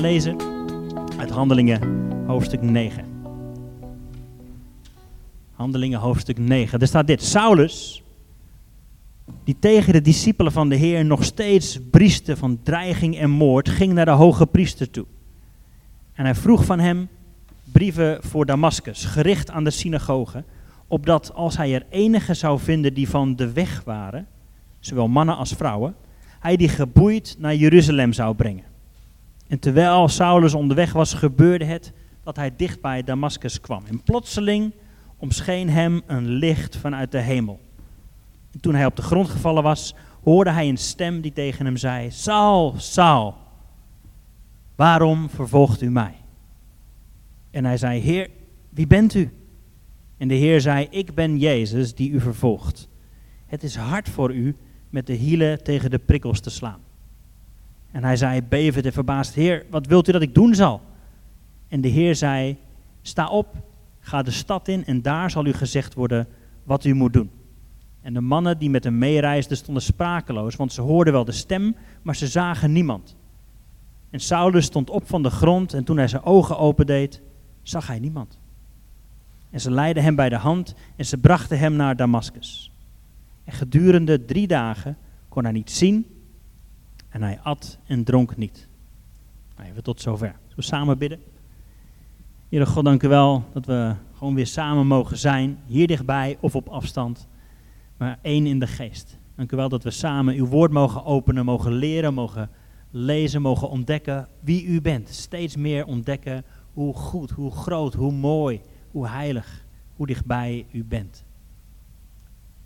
lezen uit Handelingen hoofdstuk 9. Handelingen hoofdstuk 9. Er staat dit. Saulus, die tegen de discipelen van de Heer nog steeds brieste van dreiging en moord, ging naar de hoge priester toe. En hij vroeg van hem brieven voor Damascus, gericht aan de synagogen, opdat als hij er enige zou vinden die van de weg waren, zowel mannen als vrouwen, hij die geboeid naar Jeruzalem zou brengen. En terwijl Saulus onderweg was, gebeurde het dat hij dicht bij Damascus kwam. En plotseling omscheen hem een licht vanuit de hemel. En toen hij op de grond gevallen was, hoorde hij een stem die tegen hem zei: Saul, Saul, waarom vervolgt u mij? En hij zei: Heer, wie bent u? En de Heer zei: Ik ben Jezus die u vervolgt. Het is hard voor u met de hielen tegen de prikkels te slaan. En hij zei, bevend en verbaasd, Heer, wat wilt u dat ik doen zal? En de Heer zei, sta op, ga de stad in en daar zal u gezegd worden wat u moet doen. En de mannen die met hem meereisden stonden sprakeloos, want ze hoorden wel de stem, maar ze zagen niemand. En Saulus stond op van de grond en toen hij zijn ogen opendeed, zag hij niemand. En ze leidden hem bij de hand en ze brachten hem naar Damascus. En gedurende drie dagen kon hij niet zien en hij at en dronk niet. Nou, even tot zover. Zullen we samen bidden? Heere God, dank u wel dat we gewoon weer samen mogen zijn, hier dichtbij of op afstand, maar één in de geest. Dank u wel dat we samen uw woord mogen openen, mogen leren, mogen lezen, mogen ontdekken wie u bent. Steeds meer ontdekken hoe goed, hoe groot, hoe mooi, hoe heilig, hoe dichtbij u bent.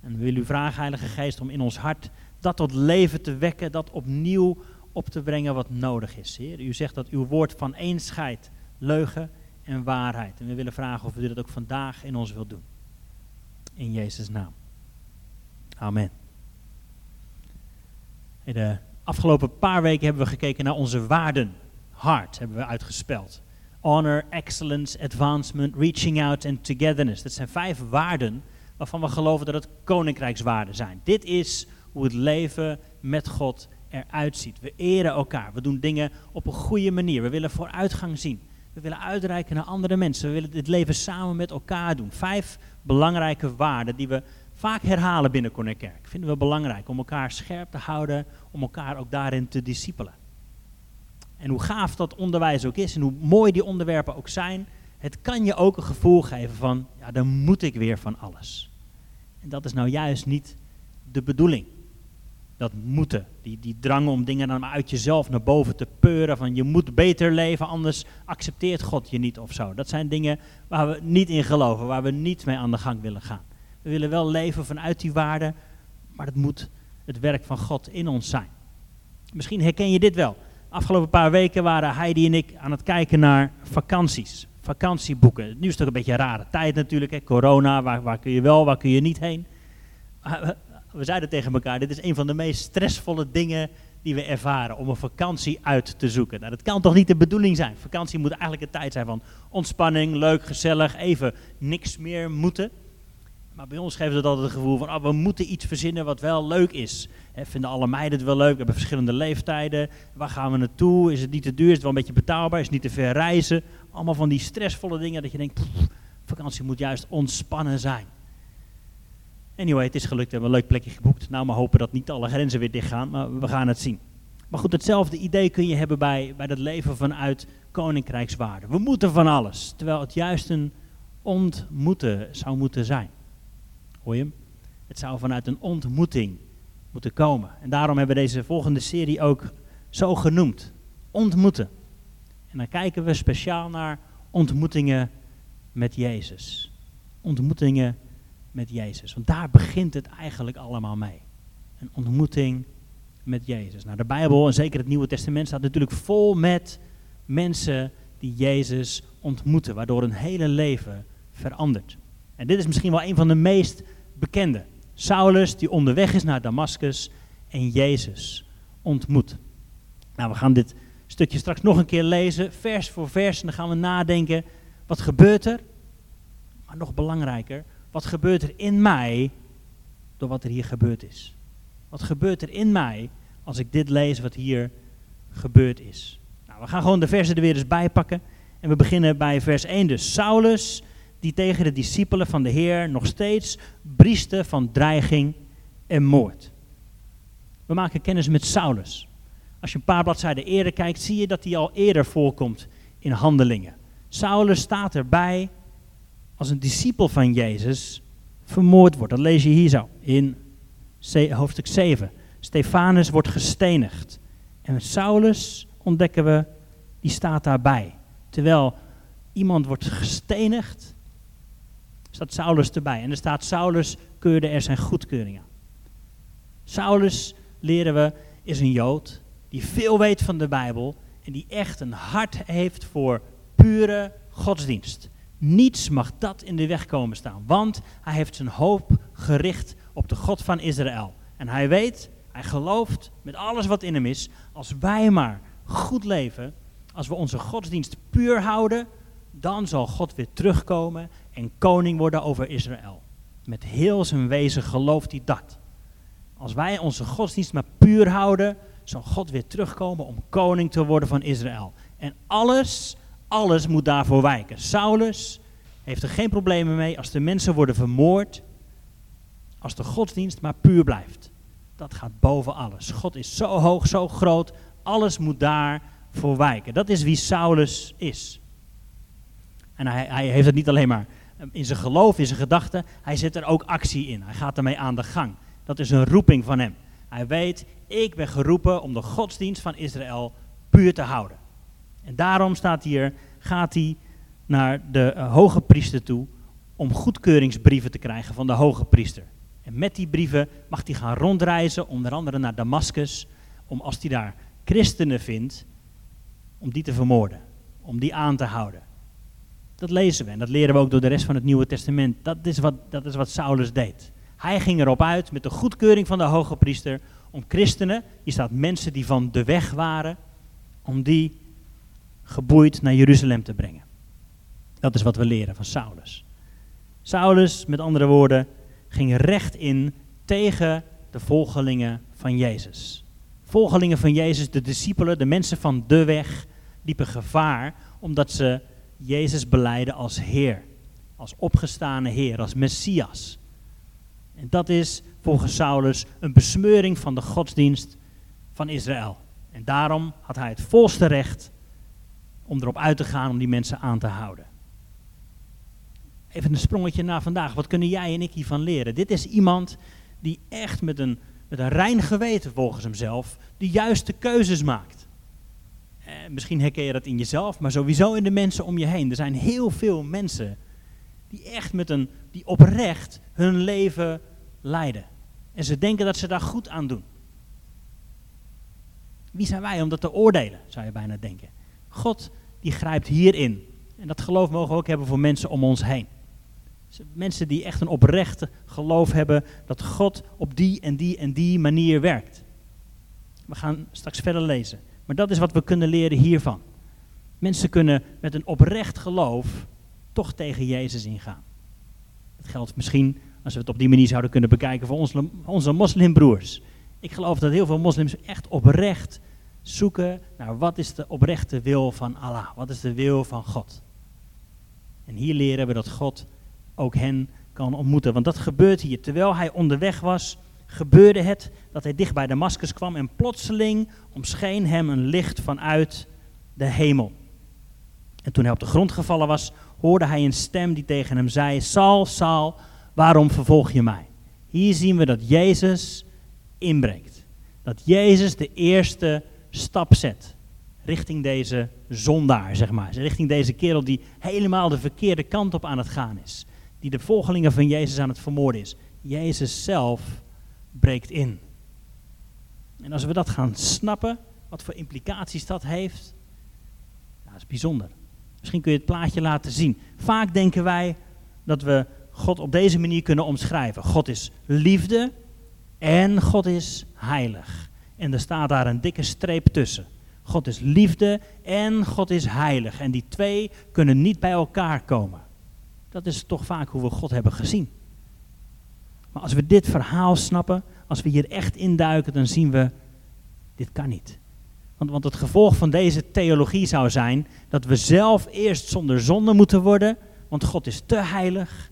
En we willen u vragen, Heilige Geest, om in ons hart dat tot leven te wekken, dat opnieuw op te brengen wat nodig is. Heer, u zegt dat uw woord van één scheidt, leugen en waarheid. En we willen vragen of u dat ook vandaag in ons wilt doen. In Jezus' naam. Amen. De afgelopen paar weken hebben we gekeken naar onze waarden. Hart hebben we uitgespeld. Honor, excellence, advancement, reaching out en togetherness. Dat zijn vijf waarden waarvan we geloven dat het koninkrijkswaarden zijn. Dit is hoe het leven met God eruit ziet. We eren elkaar. We doen dingen op een goede manier. We willen vooruitgang zien. We willen uitreiken naar andere mensen. We willen dit leven samen met elkaar doen. Vijf belangrijke waarden die we vaak herhalen binnen Kerk. Vinden we belangrijk om elkaar scherp te houden, om elkaar ook daarin te discipelen. En hoe gaaf dat onderwijs ook is en hoe mooi die onderwerpen ook zijn, het kan je ook een gevoel geven van, ja, dan moet ik weer van alles. En dat is nou juist niet de bedoeling. Dat moeten, die, die drang om dingen dan uit jezelf naar boven te peuren, van je moet beter leven, anders accepteert God je niet of zo. Dat zijn dingen waar we niet in geloven, waar we niet mee aan de gang willen gaan. We willen wel leven vanuit die waarden, maar het moet het werk van God in ons zijn. Misschien herken je dit wel. Afgelopen paar weken waren Heidi en ik aan het kijken naar vakanties vakantieboeken. Nu is het toch een beetje een rare tijd natuurlijk, hè? corona, waar, waar kun je wel, waar kun je niet heen. We zeiden tegen elkaar, dit is een van de meest stressvolle dingen die we ervaren, om een vakantie uit te zoeken. Nou, dat kan toch niet de bedoeling zijn? Vakantie moet eigenlijk een tijd zijn van ontspanning, leuk, gezellig, even niks meer moeten. Maar bij ons geeft het altijd het gevoel van, oh, we moeten iets verzinnen wat wel leuk is. Vinden alle meiden het wel leuk? We hebben verschillende leeftijden. Waar gaan we naartoe? Is het niet te duur? Is het wel een beetje betaalbaar? Is het niet te ver reizen? Allemaal van die stressvolle dingen dat je denkt, vakantie moet juist ontspannen zijn. Anyway, het is gelukt. We hebben een leuk plekje geboekt. Nou, maar hopen dat niet alle grenzen weer dicht gaan, maar we gaan het zien. Maar goed, hetzelfde idee kun je hebben bij, bij dat leven vanuit koninkrijkswaarde. We moeten van alles, terwijl het juist een ontmoeten zou moeten zijn. Hoor je hem? Het zou vanuit een ontmoeting moeten komen. En daarom hebben we deze volgende serie ook zo genoemd. Ontmoeten. En dan kijken we speciaal naar ontmoetingen met Jezus. Ontmoetingen met Jezus. Want daar begint het eigenlijk allemaal mee. Een ontmoeting met Jezus. Nou, de Bijbel en zeker het Nieuwe Testament staat natuurlijk vol met mensen die Jezus ontmoeten, waardoor hun hele leven verandert. En dit is misschien wel een van de meest bekende. Saulus die onderweg is naar Damascus en Jezus ontmoet. Nou, we gaan dit stukje straks nog een keer lezen, vers voor vers, en dan gaan we nadenken, wat gebeurt er? Maar nog belangrijker, wat gebeurt er in mij door wat er hier gebeurd is? Wat gebeurt er in mij als ik dit lees wat hier gebeurd is? Nou, we gaan gewoon de versen er weer eens bij pakken. En we beginnen bij vers 1. Dus Saulus, die tegen de discipelen van de Heer nog steeds brieste van dreiging en moord. We maken kennis met Saulus. Als je een paar bladzijden eerder kijkt, zie je dat hij al eerder voorkomt in handelingen. Saulus staat erbij als een discipel van Jezus vermoord wordt. Dat lees je hier zo in hoofdstuk 7. Stefanus wordt gestenigd. En Saulus, ontdekken we, die staat daarbij. Terwijl iemand wordt gestenigd, staat Saulus erbij. En er staat Saulus keurde er zijn goedkeuring aan. Saulus, leren we, is een Jood die veel weet van de Bijbel en die echt een hart heeft voor pure godsdienst. Niets mag dat in de weg komen staan, want hij heeft zijn hoop gericht op de God van Israël. En hij weet, hij gelooft met alles wat in hem is, als wij maar goed leven, als we onze godsdienst puur houden, dan zal God weer terugkomen en koning worden over Israël. Met heel zijn wezen gelooft hij dat. Als wij onze godsdienst maar puur houden, zal God weer terugkomen om koning te worden van Israël. En alles, alles moet daarvoor wijken. Saulus heeft er geen problemen mee als de mensen worden vermoord, als de godsdienst maar puur blijft. Dat gaat boven alles. God is zo hoog, zo groot, alles moet daarvoor wijken. Dat is wie Saulus is. En hij, hij heeft het niet alleen maar in zijn geloof, in zijn gedachten, hij zet er ook actie in. Hij gaat ermee aan de gang. Dat is een roeping van hem. Hij weet, ik ben geroepen om de godsdienst van Israël puur te houden. En daarom staat hier, gaat hij naar de uh, hoge priester toe om goedkeuringsbrieven te krijgen van de hoge priester. En met die brieven mag hij gaan rondreizen, onder andere naar Damascus, om als hij daar christenen vindt, om die te vermoorden, om die aan te houden. Dat lezen we en dat leren we ook door de rest van het Nieuwe Testament. Dat is wat, dat is wat Saulus deed. Hij ging erop uit met de goedkeuring van de hoge priester om christenen, hier staat mensen die van de weg waren, om die geboeid naar Jeruzalem te brengen. Dat is wat we leren van Saulus. Saulus, met andere woorden, ging recht in tegen de volgelingen van Jezus. Volgelingen van Jezus, de discipelen, de mensen van de weg, liepen gevaar omdat ze Jezus beleiden als Heer, als opgestane Heer, als Messias. En dat is volgens Saulus een besmeuring van de godsdienst van Israël. En daarom had hij het volste recht om erop uit te gaan om die mensen aan te houden. Even een sprongetje naar vandaag. Wat kunnen jij en ik hiervan leren? Dit is iemand die echt met een, met een rein geweten volgens hemzelf de juiste keuzes maakt. Eh, misschien herken je dat in jezelf, maar sowieso in de mensen om je heen. Er zijn heel veel mensen die echt met een, die oprecht hun leven leiden. En ze denken dat ze daar goed aan doen. Wie zijn wij om dat te oordelen, zou je bijna denken. God die grijpt hierin. En dat geloof mogen we ook hebben voor mensen om ons heen. Mensen die echt een oprechte geloof hebben dat God op die en die en die manier werkt. We gaan straks verder lezen. Maar dat is wat we kunnen leren hiervan. Mensen kunnen met een oprecht geloof toch tegen Jezus ingaan. Dat geldt misschien, als we het op die manier zouden kunnen bekijken, voor onze, onze moslimbroers. Ik geloof dat heel veel moslims echt oprecht zoeken naar wat is de oprechte wil van Allah, wat is de wil van God. En hier leren we dat God ook hen kan ontmoeten. Want dat gebeurt hier. Terwijl hij onderweg was, gebeurde het dat hij dicht bij Damascus kwam en plotseling omscheen hem een licht vanuit de hemel. En toen hij op de grond gevallen was, hoorde hij een stem die tegen hem zei: Saul, Saul, waarom vervolg je mij? Hier zien we dat Jezus inbreekt. Dat Jezus de eerste stap zet richting deze zondaar, zeg maar. Richting deze kerel die helemaal de verkeerde kant op aan het gaan is. Die de volgelingen van Jezus aan het vermoorden is. Jezus zelf breekt in. En als we dat gaan snappen, wat voor implicaties dat heeft, dat is bijzonder. Misschien kun je het plaatje laten zien. Vaak denken wij dat we God op deze manier kunnen omschrijven. God is liefde en God is heilig. En er staat daar een dikke streep tussen. God is liefde en God is heilig. En die twee kunnen niet bij elkaar komen. Dat is toch vaak hoe we God hebben gezien. Maar als we dit verhaal snappen, als we hier echt induiken, dan zien we, dit kan niet. Want, want het gevolg van deze theologie zou zijn dat we zelf eerst zonder zonde moeten worden, want God is te heilig.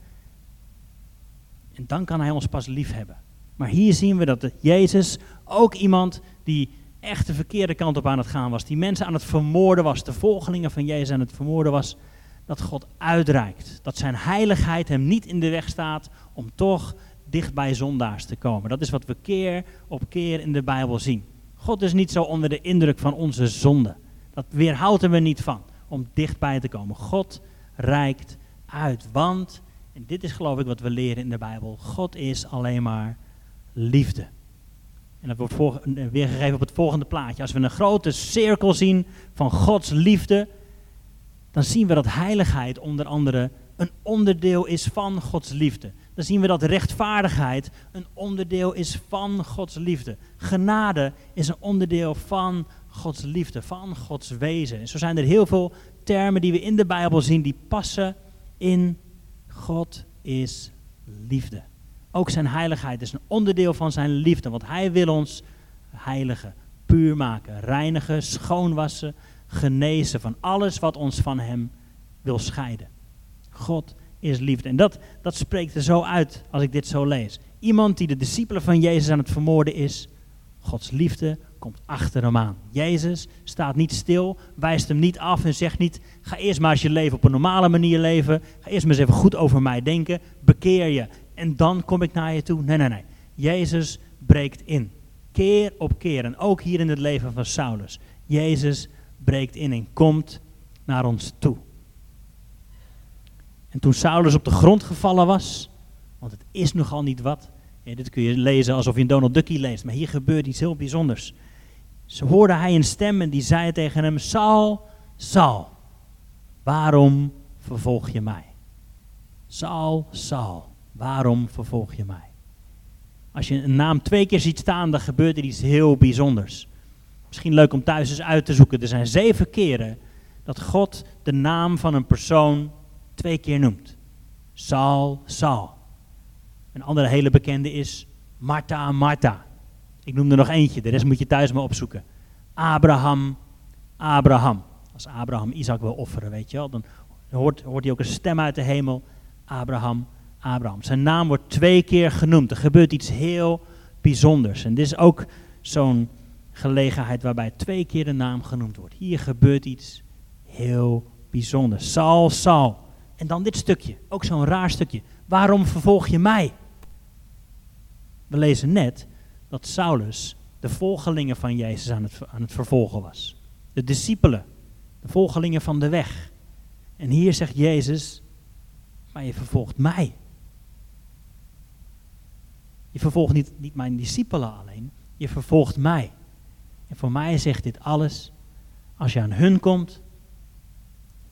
En dan kan Hij ons pas lief hebben. Maar hier zien we dat Jezus ook iemand die echt de verkeerde kant op aan het gaan was, die mensen aan het vermoorden was, de volgelingen van Jezus aan het vermoorden was, dat God uitreikt. Dat zijn heiligheid hem niet in de weg staat om toch dicht bij zondaars te komen. Dat is wat we keer op keer in de Bijbel zien. God is niet zo onder de indruk van onze zonde. Dat weerhoudt hem er niet van om dichtbij te komen. God reikt uit. Want, en dit is geloof ik wat we leren in de Bijbel, God is alleen maar liefde. En dat wordt weergegeven op het volgende plaatje. Als we een grote cirkel zien van Gods liefde, dan zien we dat heiligheid onder andere een onderdeel is van Gods liefde. Dan zien we dat rechtvaardigheid een onderdeel is van Gods liefde. Genade is een onderdeel van Gods liefde, van Gods wezen. En zo zijn er heel veel termen die we in de Bijbel zien die passen in God is liefde. Ook zijn heiligheid is een onderdeel van zijn liefde, want hij wil ons heiligen, puur maken, reinigen, schoonwassen, genezen van alles wat ons van hem wil scheiden. God is liefde. En dat, dat spreekt er zo uit als ik dit zo lees. Iemand die de discipelen van Jezus aan het vermoorden is, Gods liefde komt achter hem aan. Jezus staat niet stil, wijst hem niet af en zegt niet: ga eerst maar eens je leven op een normale manier leven. Ga eerst maar eens even goed over mij denken. Bekeer je en dan kom ik naar je toe. Nee, nee, nee. Jezus breekt in. Keer op keer. En ook hier in het leven van Saulus. Jezus breekt in en komt naar ons toe. En toen Saulus op de grond gevallen was, want het is nogal niet wat. Dit kun je lezen alsof je een Donald Ducky leest, maar hier gebeurt iets heel bijzonders. Ze hoorde hij een stem en die zei tegen hem, Saul, Saul, waarom vervolg je mij? Saul, Saul, waarom vervolg je mij? Als je een naam twee keer ziet staan, dan gebeurt er iets heel bijzonders. Misschien leuk om thuis eens uit te zoeken. Er zijn zeven keren dat God de naam van een persoon twee keer noemt. Saul, Saul. Een andere hele bekende is Martha, Martha. Ik noem er nog eentje, de rest moet je thuis maar opzoeken. Abraham, Abraham. Als Abraham Isaac wil offeren, weet je wel, dan hoort, hoort hij ook een stem uit de hemel. Abraham, Abraham. Zijn naam wordt twee keer genoemd. Er gebeurt iets heel bijzonders. En dit is ook zo'n gelegenheid waarbij twee keer de naam genoemd wordt. Hier gebeurt iets heel bijzonders. Saul, Saul. En dan dit stukje, ook zo'n raar stukje. Waarom vervolg je mij? We lezen net dat Saulus de volgelingen van Jezus aan het, aan het vervolgen was. De discipelen, de volgelingen van de weg. En hier zegt Jezus, maar je vervolgt mij. Je vervolgt niet, niet mijn discipelen alleen, je vervolgt mij. En voor mij zegt dit alles, als je aan hun komt,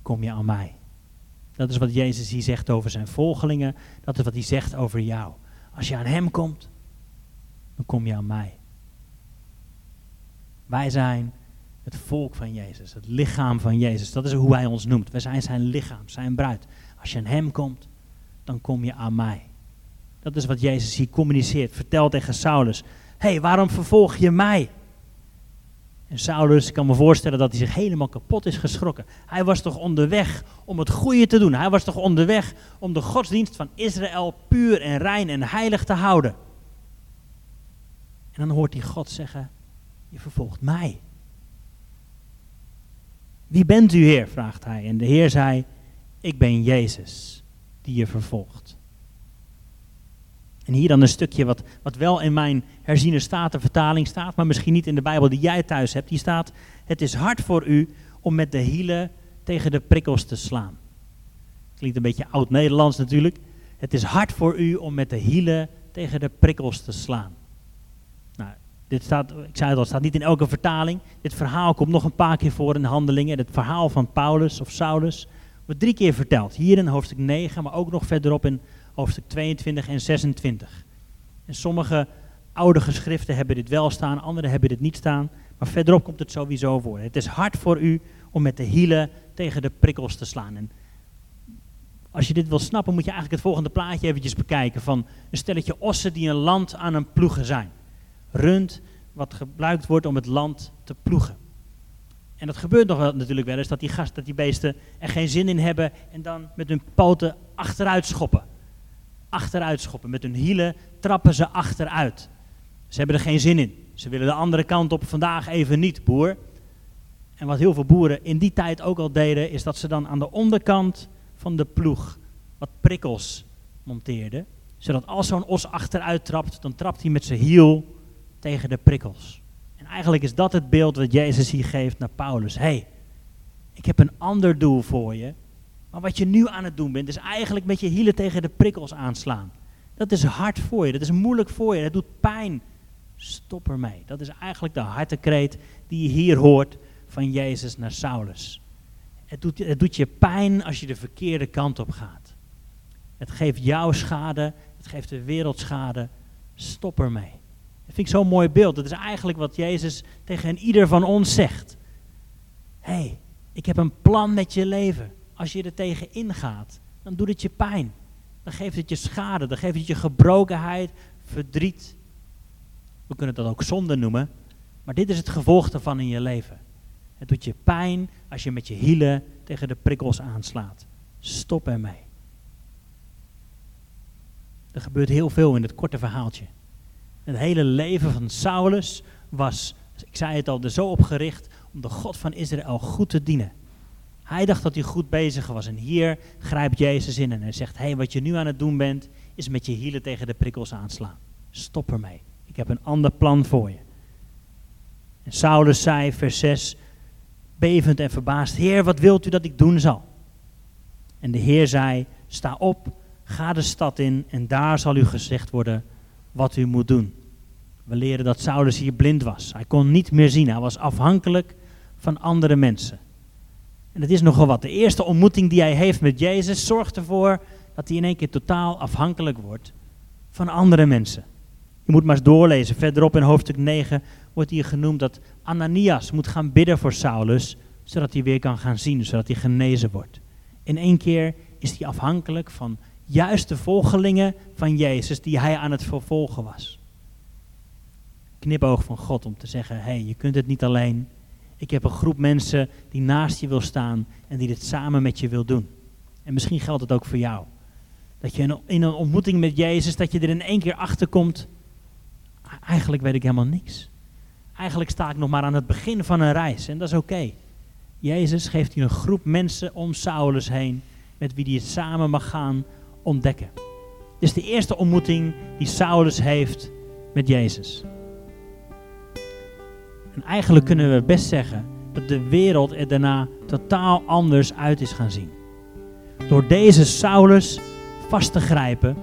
kom je aan mij. Dat is wat Jezus hier zegt over zijn volgelingen. Dat is wat hij zegt over jou. Als je aan hem komt, dan kom je aan mij. Wij zijn het volk van Jezus, het lichaam van Jezus. Dat is hoe hij ons noemt. Wij zijn zijn lichaam, zijn bruid. Als je aan hem komt, dan kom je aan mij. Dat is wat Jezus hier communiceert. Vertel tegen Saulus: hey, waarom vervolg je mij? En Saulus, kan me voorstellen dat hij zich helemaal kapot is geschrokken. Hij was toch onderweg om het goede te doen. Hij was toch onderweg om de godsdienst van Israël puur en rein en heilig te houden. En dan hoort hij God zeggen, je vervolgt mij. Wie bent u, Heer? vraagt hij. En de Heer zei, ik ben Jezus die je vervolgt. En hier dan een stukje wat, wat wel in mijn herziene statenvertaling staat, maar misschien niet in de Bijbel die jij thuis hebt. Die staat, het is hard voor u om met de hielen tegen de prikkels te slaan. Klinkt een beetje oud-Nederlands natuurlijk. Het is hard voor u om met de hielen tegen de prikkels te slaan. Nou, dit staat, ik zei het al, staat niet in elke vertaling. Dit verhaal komt nog een paar keer voor in de handelingen. Het verhaal van Paulus of Saulus wordt drie keer verteld. Hier in hoofdstuk 9, maar ook nog verderop in hoofdstuk 22 en 26. En sommige oude geschriften hebben dit wel staan, andere hebben dit niet staan. Maar verderop komt het sowieso voor. Het is hard voor u om met de hielen tegen de prikkels te slaan. En als je dit wil snappen, moet je eigenlijk het volgende plaatje eventjes bekijken. Van een stelletje ossen die een land aan een ploegen zijn. Rund wat gebruikt wordt om het land te ploegen. En dat gebeurt nog wel natuurlijk wel eens, dat die, gast, dat die beesten er geen zin in hebben en dan met hun poten achteruit schoppen. Achteruit schoppen, met hun hielen trappen ze achteruit. Ze hebben er geen zin in. Ze willen de andere kant op, vandaag even niet, boer. En wat heel veel boeren in die tijd ook al deden, is dat ze dan aan de onderkant van de ploeg wat prikkels monteerden. Zodat als zo'n os achteruit trapt, dan trapt hij met zijn hiel tegen de prikkels. En eigenlijk is dat het beeld wat Jezus hier geeft naar Paulus. Hey, ik heb een ander doel voor je. Maar wat je nu aan het doen bent, is eigenlijk met je hielen tegen de prikkels aanslaan. Dat is hard voor je, dat is moeilijk voor je, dat doet pijn. Stop ermee. Dat is eigenlijk de hartekreet die je hier hoort van Jezus naar Saulus. Het doet, het doet je pijn als je de verkeerde kant op gaat. Het geeft jou schade, het geeft de wereld schade. Stop ermee. Dat vind ik zo'n mooi beeld. Dat is eigenlijk wat Jezus tegen ieder van ons zegt. Hey, ik heb een plan met je leven. Als je er tegen ingaat, dan doet het je pijn. Dan geeft het je schade, dan geeft het je gebrokenheid, verdriet. We kunnen dat ook zonde noemen. Maar dit is het gevolg daarvan in je leven. Het doet je pijn als je met je hielen tegen de prikkels aanslaat. Stop ermee. Er gebeurt heel veel in het korte verhaaltje. Het hele leven van Saulus was, ik zei het al, er zo op gericht om de God van Israël goed te dienen. Hij dacht dat hij goed bezig was en hier grijpt Jezus in en hij zegt, hé, hey, wat je nu aan het doen bent, is met je hielen tegen de prikkels aanslaan. Stop ermee. Ik heb een ander plan voor je. En Saulus zei, vers 6, bevend en verbaasd, Heer, wat wilt u dat ik doen zal? En de Heer zei, sta op, ga de stad in en daar zal u gezegd worden wat u moet doen. We leren dat Saulus hier blind was. Hij kon niet meer zien, hij was afhankelijk van andere mensen. En het is nogal wat. De eerste ontmoeting die hij heeft met Jezus zorgt ervoor dat hij in één keer totaal afhankelijk wordt van andere mensen. Je moet maar eens doorlezen. Verderop in hoofdstuk 9 wordt hier genoemd dat Ananias moet gaan bidden voor Saulus, zodat hij weer kan gaan zien, zodat hij genezen wordt. In één keer is hij afhankelijk van juist de volgelingen van Jezus die hij aan het vervolgen was. Knipoog van God om te zeggen, hé, hey, je kunt het niet alleen. Ik heb een groep mensen die naast je wil staan en die dit samen met je wil doen. En misschien geldt het ook voor jou. Dat je in een ontmoeting met Jezus, dat je er in één keer achter komt. Eigenlijk weet ik helemaal niks. Eigenlijk sta ik nog maar aan het begin van een reis en dat is oké. Jezus geeft hier een groep mensen om Saulus heen met wie hij het samen mag gaan ontdekken. Dit is de eerste ontmoeting die Saulus heeft met Jezus. En eigenlijk kunnen we best zeggen dat de wereld er daarna totaal anders uit is gaan zien. Door deze Saulus vast te grijpen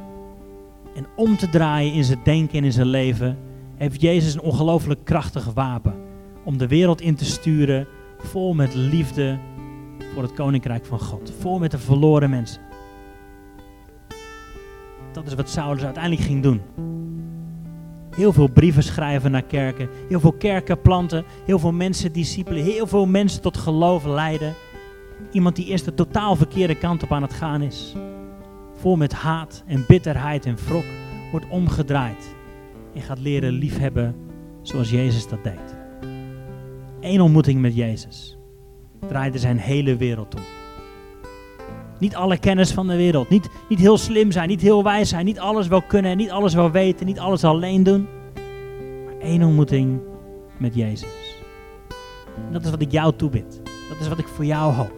en om te draaien in zijn denken en in zijn leven, heeft Jezus een ongelooflijk krachtig wapen om de wereld in te sturen vol met liefde voor het koninkrijk van God, vol met de verloren mensen. Dat is wat Saulus uiteindelijk ging doen. Heel veel brieven schrijven naar kerken, heel veel kerken planten, heel veel mensen discipelen, heel veel mensen tot geloof leiden. Iemand die eerst de totaal verkeerde kant op aan het gaan is. Vol met haat en bitterheid en wrok wordt omgedraaid en gaat leren liefhebben zoals Jezus dat deed. Eén ontmoeting met Jezus draaide zijn hele wereld om. Niet alle kennis van de wereld, niet, niet heel slim zijn, niet heel wijs zijn, niet alles wel kunnen, niet alles wel weten, niet alles alleen doen. Maar één ontmoeting met Jezus. En dat is wat ik jou toebid. Dat is wat ik voor jou hoop.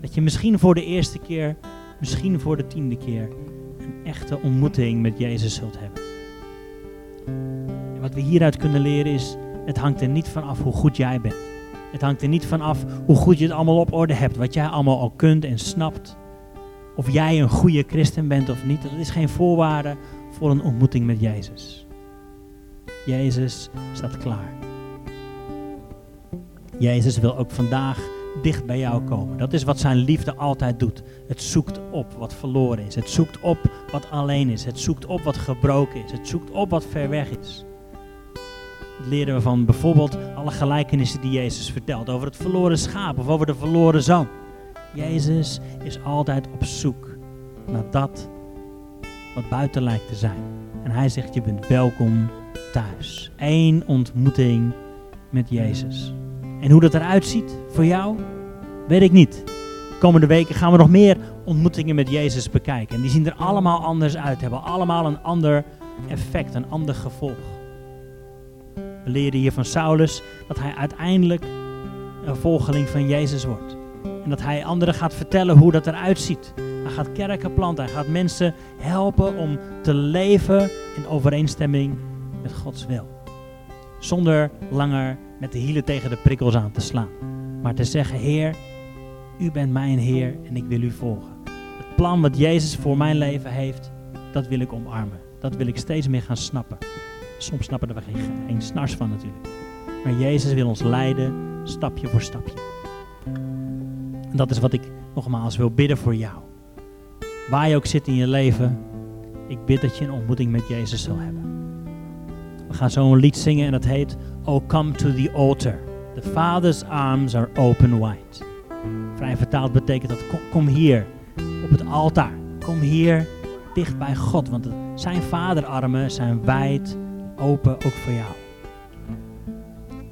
Dat je misschien voor de eerste keer, misschien voor de tiende keer, een echte ontmoeting met Jezus zult hebben. En wat we hieruit kunnen leren is, het hangt er niet van af hoe goed jij bent. Het hangt er niet van af hoe goed je het allemaal op orde hebt, wat jij allemaal al kunt en snapt. Of jij een goede christen bent of niet, dat is geen voorwaarde voor een ontmoeting met Jezus. Jezus staat klaar. Jezus wil ook vandaag dicht bij jou komen. Dat is wat zijn liefde altijd doet. Het zoekt op wat verloren is. Het zoekt op wat alleen is. Het zoekt op wat gebroken is. Het zoekt op wat ver weg is. Dat leren we van bijvoorbeeld alle gelijkenissen die Jezus vertelt. Over het verloren schaap of over de verloren zoon. Jezus is altijd op zoek naar dat wat buiten lijkt te zijn. En hij zegt, je bent welkom thuis. Eén ontmoeting met Jezus. En hoe dat eruit ziet voor jou, weet ik niet. De komende weken gaan we nog meer ontmoetingen met Jezus bekijken. En die zien er allemaal anders uit, hebben allemaal een ander effect, een ander gevolg. We leren hier van Saulus dat hij uiteindelijk een volgeling van Jezus wordt. En dat hij anderen gaat vertellen hoe dat eruit ziet. Hij gaat kerken planten, hij gaat mensen helpen om te leven in overeenstemming met Gods wil. Zonder langer met de hielen tegen de prikkels aan te slaan. Maar te zeggen, Heer, u bent mijn Heer en ik wil u volgen. Het plan wat Jezus voor mijn leven heeft, dat wil ik omarmen. Dat wil ik steeds meer gaan snappen. Soms snappen we er geen, geen snars van natuurlijk. Maar Jezus wil ons leiden, stapje voor stapje. En dat is wat ik nogmaals wil bidden voor jou. Waar je ook zit in je leven, ik bid dat je een ontmoeting met Jezus zal hebben. We gaan zo een lied zingen en dat heet Oh come to the altar. The Father's arms are open wide. Vrij vertaald betekent dat kom, kom hier op het altaar. Kom hier dicht bij God, want zijn vaderarmen zijn wijd open ook voor jou.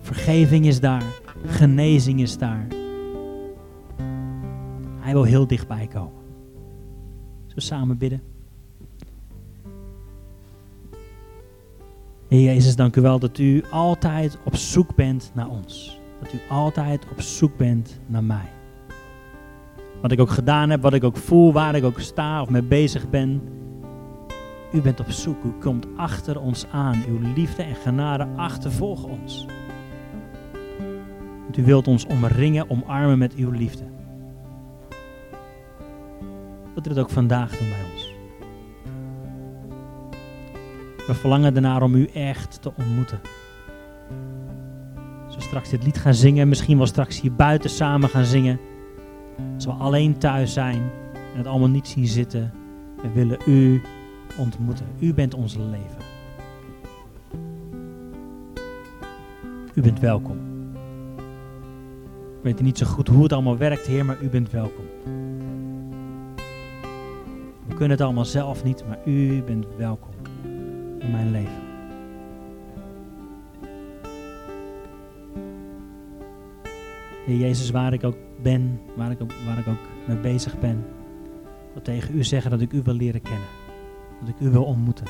Vergeving is daar, genezing is daar. Hij wil heel dichtbij komen. Zo samen bidden. Heer Jezus, dank u wel dat u altijd op zoek bent naar ons. Dat u altijd op zoek bent naar mij. Wat ik ook gedaan heb, wat ik ook voel, waar ik ook sta of mee bezig ben. U bent op zoek, u komt achter ons aan. Uw liefde en genade achtervolgen ons. U wilt ons omringen, omarmen met uw liefde. Wilt u dat ook vandaag doen bij ons? We verlangen ernaar om u echt te ontmoeten. Als we straks dit lied gaan zingen, misschien wel straks hier buiten samen gaan zingen. Als we alleen thuis zijn en het allemaal niet zien zitten. We willen u ontmoeten. U bent ons leven. U bent welkom. Ik weet niet zo goed hoe het allemaal werkt, Heer, maar u bent welkom. Kunnen het allemaal zelf niet, maar u bent welkom in mijn leven. Heer Jezus, waar ik ook ben, waar ik ook, waar ik ook mee bezig ben, wil tegen u zeggen dat ik u wil leren kennen. Dat ik u wil ontmoeten.